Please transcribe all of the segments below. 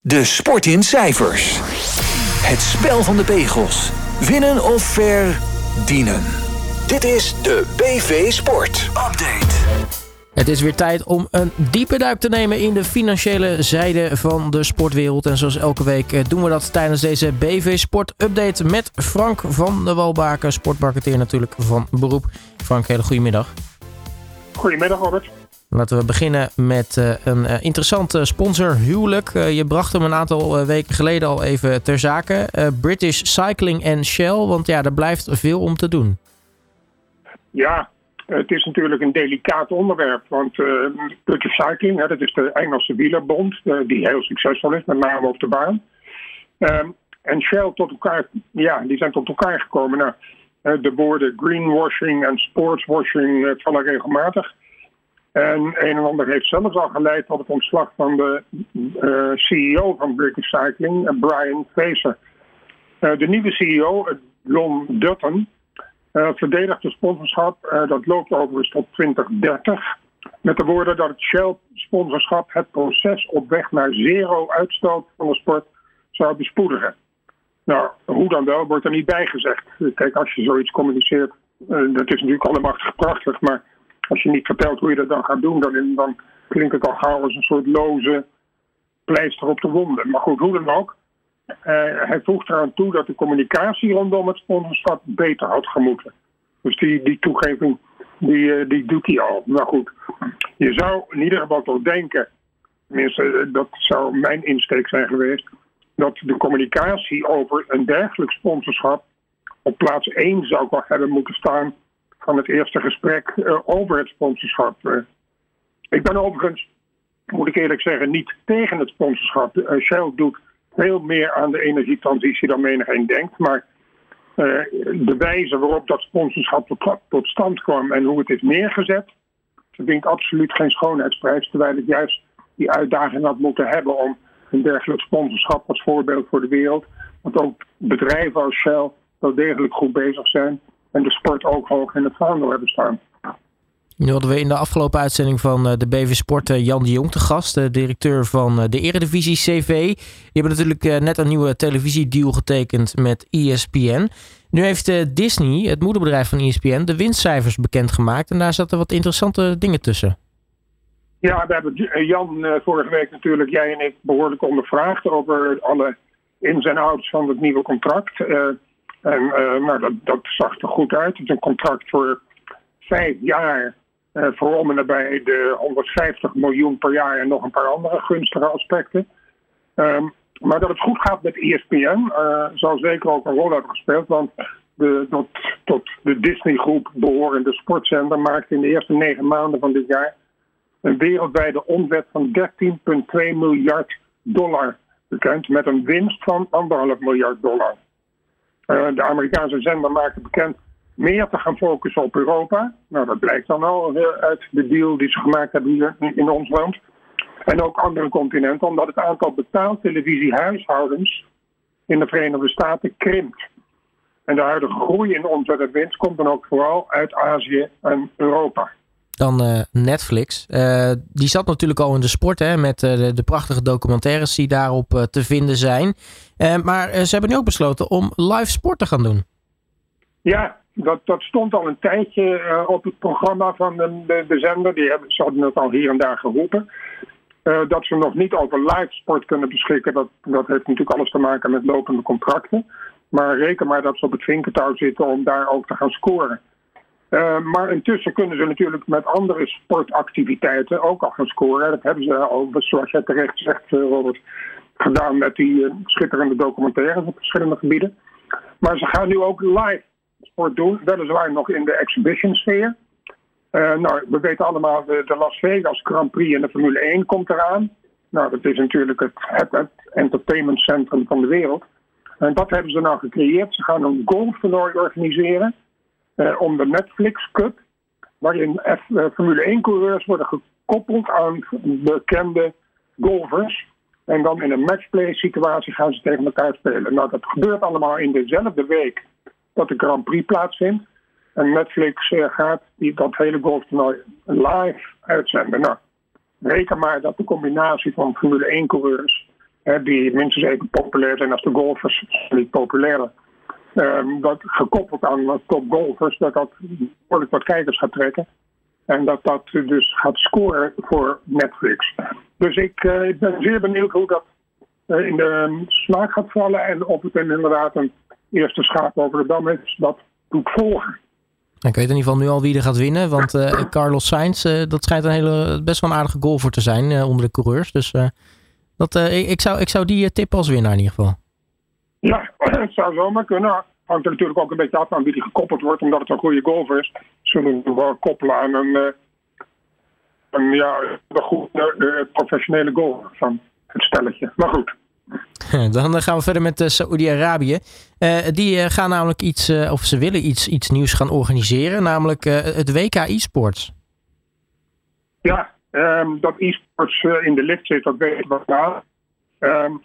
De sport in cijfers. Het spel van de pegels. Winnen of verdienen. Dit is de BV Sport Update. Het is weer tijd om een diepe duik te nemen in de financiële zijde van de sportwereld. En zoals elke week eh, doen we dat tijdens deze BV Sport Update met Frank van de Walbaken, sportmarketeer natuurlijk van beroep. Frank, hele goedemiddag. Goedemiddag Robert. Laten we beginnen met uh, een uh, interessante sponsorhuwelijk. Uh, je bracht hem een aantal weken geleden al even ter zake. British Cycling en Shell, want ja, er blijft veel om te doen. Ja, het is natuurlijk een delicaat onderwerp. Want British Cycling, dat is de Engelse wielerbond, die heel succesvol is, met name op de baan. Ehm, en Shell tot elkaar, ja, die zijn tot elkaar gekomen. Nou, de woorden greenwashing en sportswashing vallen regelmatig. En een en ander heeft zelfs al geleid tot het ontslag van de uh, CEO van British Cycling, Brian Facer. Uh, de nieuwe CEO, John Dutton, uh, verdedigt de sponsorschap. dat loopt overigens tot 2030. Met de woorden dat het Shell-sponsorschap het proces op weg naar zero uitstoot van de sport zou bespoedigen. Nou, hoe dan wel, wordt er niet bij gezegd. Kijk, als je zoiets communiceert, dat is natuurlijk allemaal prachtig, maar als je niet vertelt hoe je dat dan gaat doen, dan, dan klinkt het al gauw als een soort loze pleister op de wonden. Maar goed, hoe dan ook. Uh, hij voegt eraan toe dat de communicatie rondom het sponsorschap beter had gemoeten. Dus die, die toegeving, die, uh, die doet hij al. Maar goed, je zou in ieder geval toch denken, tenminste eh, dat zou mijn insteek zijn geweest, dat de communicatie over een dergelijk sponsorschap op plaats 1 zou hebben moeten staan van het eerste gesprek uh, over het sponsorschap. Uh, ik ben overigens, moet ik eerlijk zeggen, niet tegen het sponsorschap. Uh, Shell doet veel meer aan de energietransitie dan menigeen denkt. Maar de wijze waarop dat sponsorschap tot, tot, stand kwam en hoe het is neergezet, verdient absoluut geen schoonheidsprijs. Terwijl het juist die uitdaging had moeten hebben om een dergelijk sponsorschap als voorbeeld voor de wereld. Want ook bedrijven als Shell wel degelijk goed bezig zijn en de sport ook hoog in het vaandel hebben staan. Nu hadden we in de afgelopen uitzending van eh, de BV Sport eh, Jan de Jong te gast, de directeur van eh, de Eredivisie CV. Die hebben natuurlijk net een nieuwe televisiedeal getekend met ESPN. Nu heeft Disney, het moederbedrijf van ESPN, de winstcijfers bekendgemaakt. En daar zaten wat interessante dingen tussen. Ja, we hebben Jan vorige week natuurlijk, jij en ik, behoorlijk ondervraagd over alle ins en outs van het nieuwe contract. En nou, dat, zag er goed uit. Het is een contract voor vijf jaar. Uh, voor de 150 miljoen per jaar en nog een paar andere gunstige aspecten. Um, maar dat het goed gaat met ESPN eh, zal zeker ook een rol hebben gespeeld. Want de, tot, de Disney-groep behorende sportzender maakte in de eerste negen maanden van dit jaar een wereldwijde omzet van 13,2 miljard dollar bekend. Met een winst van 1,5 miljard dollar. Eh, de Amerikaanse zender maakte bekend meer te gaan focussen op Europa. Nou, dat blijkt dan al uh, uit de deal die ze gemaakt hebben hier in ons land. En ook andere continenten, omdat het aantal betaaltelevisiehuishoudens in de Verenigde Staten krimpt. En de huidige groei in omzet en winst komt dan ook vooral uit Azië en Europa. Dan uh, Netflix. Uh, die zat natuurlijk al in de sport hè, met uh, de, prachtige documentaires die daarop te vinden zijn. maar ze hebben nu ook besloten om live sport te gaan doen. Ja, dat, dat stond al een tijdje op het programma van de, de, de, zender. Die hebben, ze hadden het al hier en daar geroepen. dat ze nog niet over live sport kunnen beschikken, dat, dat heeft natuurlijk alles te maken met lopende contracten. Maar reken maar dat ze op het vinkertouw zitten om daar ook te gaan scoren. Uh, maar intussen kunnen ze natuurlijk met andere sportactiviteiten ook al gaan scoren. Dat hebben ze al, zoals jij terecht zegt, eh, Robert, gedaan met die uh, schitterende documentaires op verschillende gebieden. Maar ze gaan nu ook live sport doen, weliswaar nog in de exhibition sfeer. nou, we weten allemaal, de, de, Las Vegas Grand Prix en de Formule 1 komt eraan. Nou, dat is natuurlijk het, het, het entertainmentcentrum van de wereld. En dat hebben ze nou gecreëerd. Ze gaan een golftoernooi organiseren om de Netflix Cup, waarin uh, Formule 1-coureurs worden gekoppeld aan bekende golfers. En dan in een matchplay-situatie gaan ze tegen elkaar spelen. Nou, dat gebeurt allemaal in dezelfde week dat de Grand Prix plaatsvindt. En Netflix uh, gaat die, dat hele golftoernooi live uitzenden. Nou, reken maar dat de combinatie van Formule 1-coureurs die minstens even populair zijn als de golfers, niet populairder. Ehm, dat gekoppeld aan topgolfers, dat dat behoorlijk wat kijkers gaat trekken. En dat dat dus gaat scoren voor Netflix. Dus ik, ik ben zeer benieuwd hoe dat uh, in de smaak gaat vallen. En of het inderdaad een eerste schaap over de dam is, dat doet volgen. Ik weet in ieder geval nu al wie er gaat winnen. Want uh, Carlos Sainz, dat schijnt een hele, best wel een aardige golfer te zijn onder de coureurs. Dus dat, ik, zou, ik zou die tip als winnaar in ieder geval. Ja, het zou zomaar kunnen. Hangt er natuurlijk ook een beetje af aan wie die gekoppeld wordt, omdat het een goede golfer is. Zullen we wel koppelen aan een, uh, een ja, een goede uh, professionele golfer van het stelletje. Maar goed. Dan gaan we verder met uh, Saoedi-Arabië. die gaan namelijk iets, of ze willen iets, iets nieuws gaan organiseren, namelijk het WK e-sports. Ja, um, dat e-sports in de lift zit, dat weet ik wel. Um,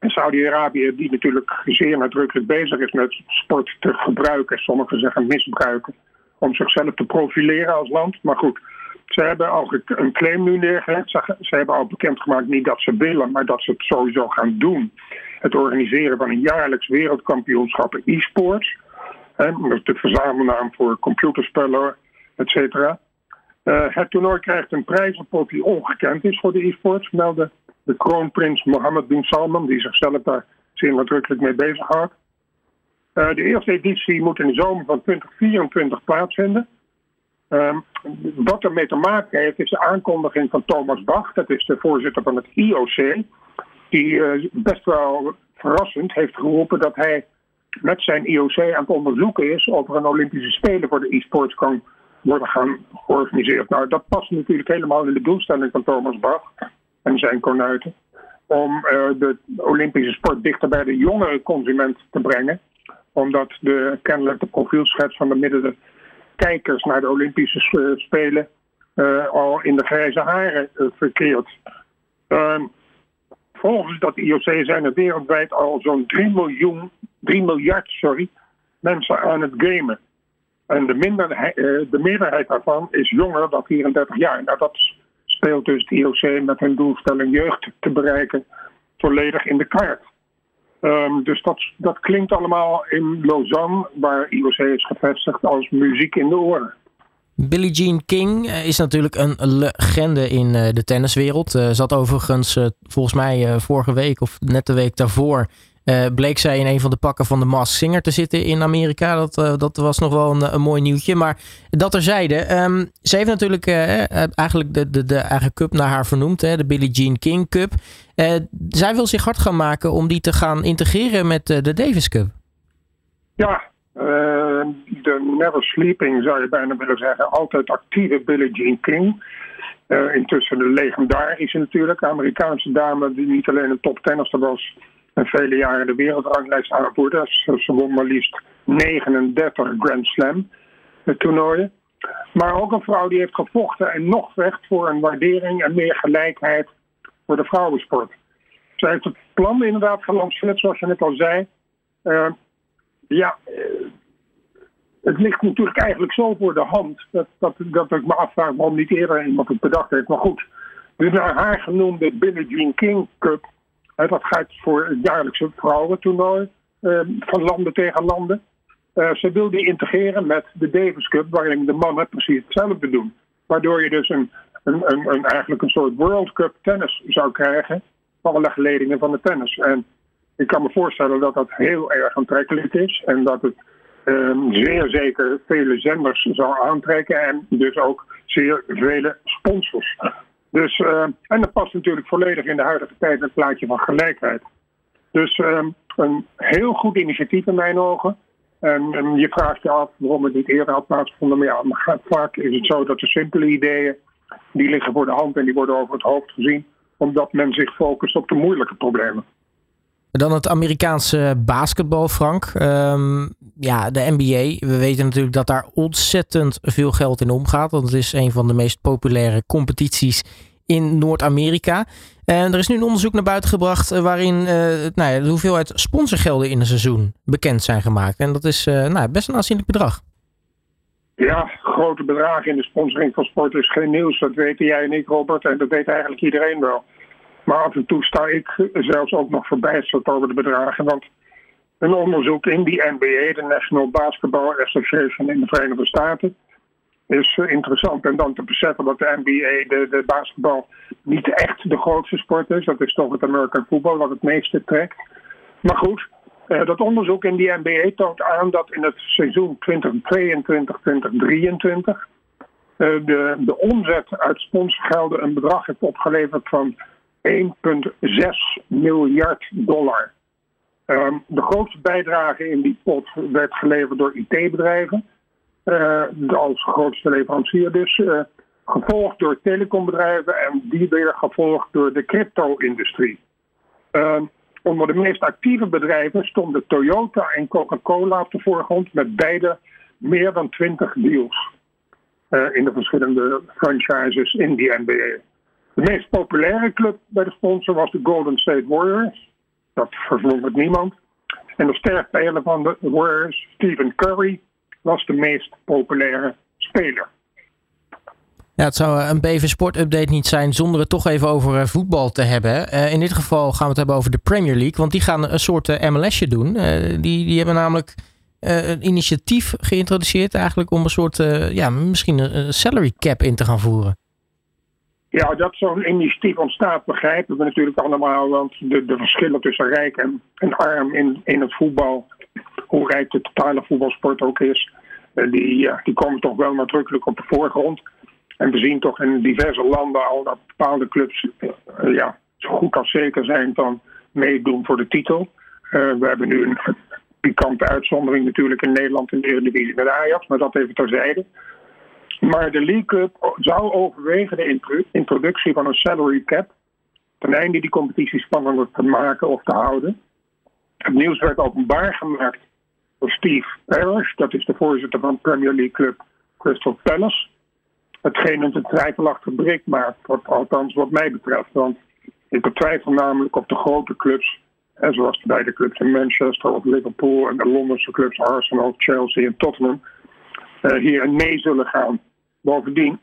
en Saudi-Arabië, die natuurlijk zeer nadrukkelijk bezig is met sport te gebruiken, sommigen zeggen misbruiken, om zichzelf te profileren als land. Maar goed, ze hebben al een claim nu neergelegd. Ze, hebben al bekendgemaakt niet dat ze willen, maar dat ze het sowieso gaan doen. Het organiseren van een jaarlijks wereldkampioenschap e-sports. De verzamelnaam voor computerspellen, et cetera. Uh, het toernooi krijgt een prijzenpot die ongekend is voor de e-sports, melden de kroonprins Mohammed bin Salman, die zichzelf daar zeer nadrukkelijk mee bezighoudt. Uh, de eerste editie moet in de zomer van 2024 plaatsvinden. Uh, wat ermee te maken heeft, is de aankondiging van Thomas Bach, dat is de voorzitter van het IOC, die uh, best wel verrassend heeft geroepen dat hij met zijn IOC aan het onderzoeken is of er een Olympische Spelen voor de e-sports kan worden gaan georganiseerd. Nou, dat past natuurlijk helemaal in de doelstelling van Thomas Bach en zijn konuiten. Om uh, de Olympische sport dichter bij de jongere consument te brengen. Omdat de, kennelijk de profielschets van de middelen kijkers naar de Olympische Spelen uh, al in de grijze haren verkeert. Ehm, volgens dat IOC zijn er wereldwijd al zo'n 3 miljoen, 3 miljard sorry, mensen aan het gamen. En de, minderheid, de meerderheid daarvan is jonger dan 34 jaar. Nou, dat speelt dus het IOC met hun doelstelling jeugd te bereiken volledig in de kaart. Um, dus dat, dat klinkt allemaal in Lausanne, waar IOC is gevestigd, als muziek in de oren. Billie Jean King eh, is natuurlijk een legende in eh, de tenniswereld. Uh, zat overigens volgens mij vorige week of net de week daarvoor uh, bleek zij in een van de pakken van de Mask Singer te zitten in Amerika. Dat, uh, dat was nog wel een, een, mooi nieuwtje. Maar dat terzijde. Um, ze heeft natuurlijk uh, eigenlijk de, de, de eigen cup naar haar vernoemd. Hè, de Billie Jean King Cup. zij wil zich hard gaan maken om die te gaan integreren met de Davis Cup. Ja, de Never Sleeping zou je bijna willen zeggen. Altijd actieve Billie Jean King. intussen de legendarische natuurlijk. Amerikaanse dame die niet alleen een top tennister was en vele jaren de wereldranglijst aanvoerder. Ze won maar liefst 39 Grand Slam toernooien. Maar ook een vrouw die heeft gevochten en nog vecht voor een waardering en meer gelijkheid voor de vrouwensport. Zij heeft het plan inderdaad gelanceerd, zoals je net al zei. Uh, ja, uh, het ligt natuurlijk eigenlijk zo voor de hand dat, dat, dat ik me afvraag waarom niet eerder iemand het bedacht heeft. Maar goed, de naar haar genoemde Billie Jean King Cup dat gaat voor het jaarlijkse vrouwentoernooi uh, van landen tegen landen. Uh, ze wil die integreren met de Davis Cup, waarin de mannen precies hetzelfde doen. Waardoor je dus een, een, een, een, eigenlijk een soort World Cup tennis zou krijgen van alle geledingen van de tennis. En ik kan me voorstellen dat dat heel erg aantrekkelijk is en dat het um, zeer zeker vele zenders zou aantrekken en dus ook zeer vele sponsors. Dus, uh, en dat past natuurlijk volledig in de huidige tijd het plaatje van gelijkheid. Dus uh, een heel goed initiatief in mijn ogen. En, en, je vraagt je af waarom het niet eerder had plaatsgevonden. Maar ja, maar vaak is het zo dat de simpele ideeën, die liggen voor de hand en die worden over het hoofd gezien. Omdat men zich focust op de moeilijke problemen. Dan het Amerikaanse basketbal, Frank. Um, ja, de NBA. We weten natuurlijk dat daar ontzettend veel geld in omgaat. Want het is een van de meest populaire competities in Noord-Amerika. En er is nu een onderzoek naar buiten gebracht eh, waarin uh, nou ja, de hoeveelheid sponsorgelden in een seizoen bekend zijn gemaakt. En dat is uh, nou, best een aanzienlijk bedrag. Ja, grote bedragen in de sponsoring van sport is geen nieuws. Dat weten jij en ik, Robert, en dat weet eigenlijk iedereen wel. Maar af en toe sta ik zelfs ook nog verbijsterd over de bedragen. Want een onderzoek in die NBA, de National Basketball Association in de Verenigde Staten, is interessant. En dan te beseffen dat de NBA, de, de basketbal, niet echt de grootste sport is. Dat is toch het American football wat het meeste trekt. Maar goed, eh, dat onderzoek in die NBA toont aan dat in het seizoen 2022-2023 uh, eh, de, de omzet uit sponsorgelden een bedrag heeft opgeleverd van 1,6 miljard dollar. Ehm, de grootste bijdrage in die pot werd geleverd door IT-bedrijven. Uh, als grootste leverancier dus. Uh, gevolgd door telecombedrijven en die weer gevolgd door de crypto-industrie. Uh, onder de meest actieve bedrijven stonden Toyota en Coca-Cola op de voorgrond met beide meer dan 20 deals in de verschillende franchises in die NBA. De meest populaire club bij de sponsor was de Golden State Warriors. Dat verwondert niemand. En de sterfspeler van de Warriors, Stephen Curry, was de meest populaire speler. Ja, het zou een BV Sport update niet zijn zonder het toch even over eh, voetbal te hebben. Uh, in dit geval gaan we het hebben over de Premier League. Want die gaan een soort MLSje doen. Die, die hebben namelijk een initiatief geïntroduceerd eigenlijk om een soort, ja, misschien een salary cap in te gaan voeren. Ja, dat zo'n initiatief ontstaat begrijpen we natuurlijk allemaal. Want de, de verschillen tussen rijk en, arm in, in het voetbal, hoe rijk de totale voetbalsport ook is, eh, die, die komen toch wel nadrukkelijk op de voorgrond. En we zien toch in diverse landen al dat bepaalde clubs uh, ja, zo goed als zeker zijn van meedoen voor de titel. We hebben nu een pikante uitzondering natuurlijk in Nederland in de Eredivisie met Ajax, maar dat even terzijde. Maar de League Cup zou overwegen de introductie van een salary cap. Ten einde die competitie spannender te maken of te houden. Het nieuws werd openbaar gemaakt door Steve Parrish, dat is de voorzitter van Premier League Club Crystal Palace. Hetgeen het een twijfelachtig bericht maakt, wat, althans wat mij betreft. Want ik betwijfel namelijk of de grote clubs, en zoals de beide clubs in Manchester of Liverpool en de Londense clubs Arsenal, Chelsea en Tottenham, uh, hier mee zullen gaan. Bovendien,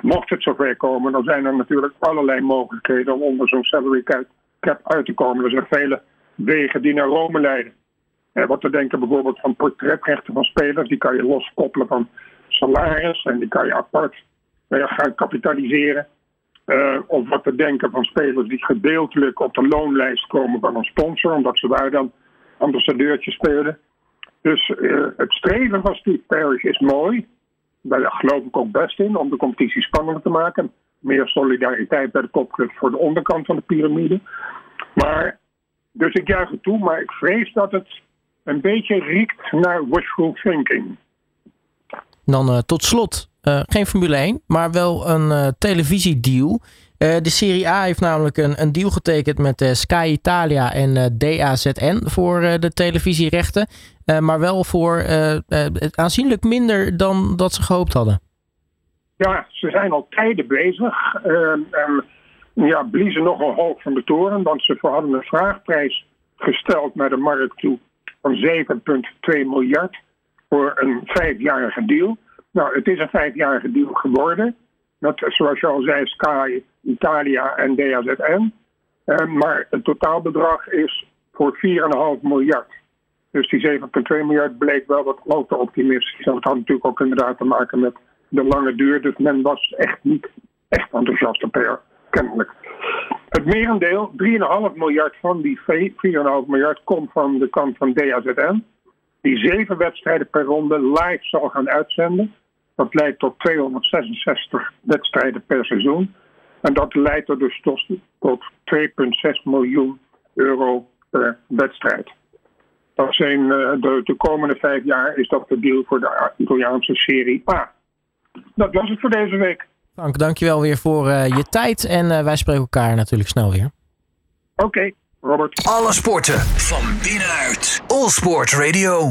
mocht het zover komen, dan zijn er natuurlijk allerlei mogelijkheden om onder zo'n salary cap uit te komen. Er zijn vele wegen die naar Rome leiden. En wat te denken bijvoorbeeld van portretrechten van spelers, die kan je loskoppelen van salaris en die kan je apart uh, gaan kapitaliseren. Uh, of wat te denken van spelers die gedeeltelijk op de loonlijst komen van een sponsor, omdat ze daar dan ambassadeurtje spelen. Dus uh, het streven van Steve Parrish is mooi daar geloof ik ook best in om de competitie spannender te maken. Meer solidariteit bij de topclubs voor de onderkant van de piramide. Maar, dus ik juich het toe, maar ik vrees dat het een beetje riekt naar wishful thinking. Dan uh, tot slot, uh, geen Formule 1, maar wel een uh, televisiedeal. De Serie A heeft namelijk een, een deal getekend met Sky Italia en DAZN voor de televisierechten. Maar wel voor aanzienlijk minder dan dat ze gehoopt hadden. Ja, ze zijn al tijden bezig. ja, bliezen nogal hoog van de toren. Want ze hadden een vraagprijs gesteld naar de markt toe van 7,2 miljard voor een vijfjarige deal. Nou, het is een vijfjarige deal geworden. Met, zoals je al zei, Sky, Italia en DAZN. maar het totaalbedrag is voor 4,5 miljard. Dus die 7,2 miljard bleek wel wat al te optimistisch. En dat had natuurlijk ook inderdaad te maken met de lange duur. Dus men was echt niet echt enthousiast op kennelijk. Het merendeel, 3,5 miljard van die 4,5 miljard, komt van de kant van DAZN. Die zeven wedstrijden per ronde live zal gaan uitzenden. Dat leidt tot 266 wedstrijden per seizoen. En dat leidt er dus tot, tot 2,6 miljoen euro per wedstrijd. Dat zijn eh, de, de, komende vijf jaar is dat de deal voor de Italiaanse Serie A. Dat was het voor deze week. Frank, dankjewel weer voor uh, je tijd. En uh, wij spreken elkaar natuurlijk snel weer. Oké, okay, Robert. Alle sporten van binnenuit. All Sport Radio.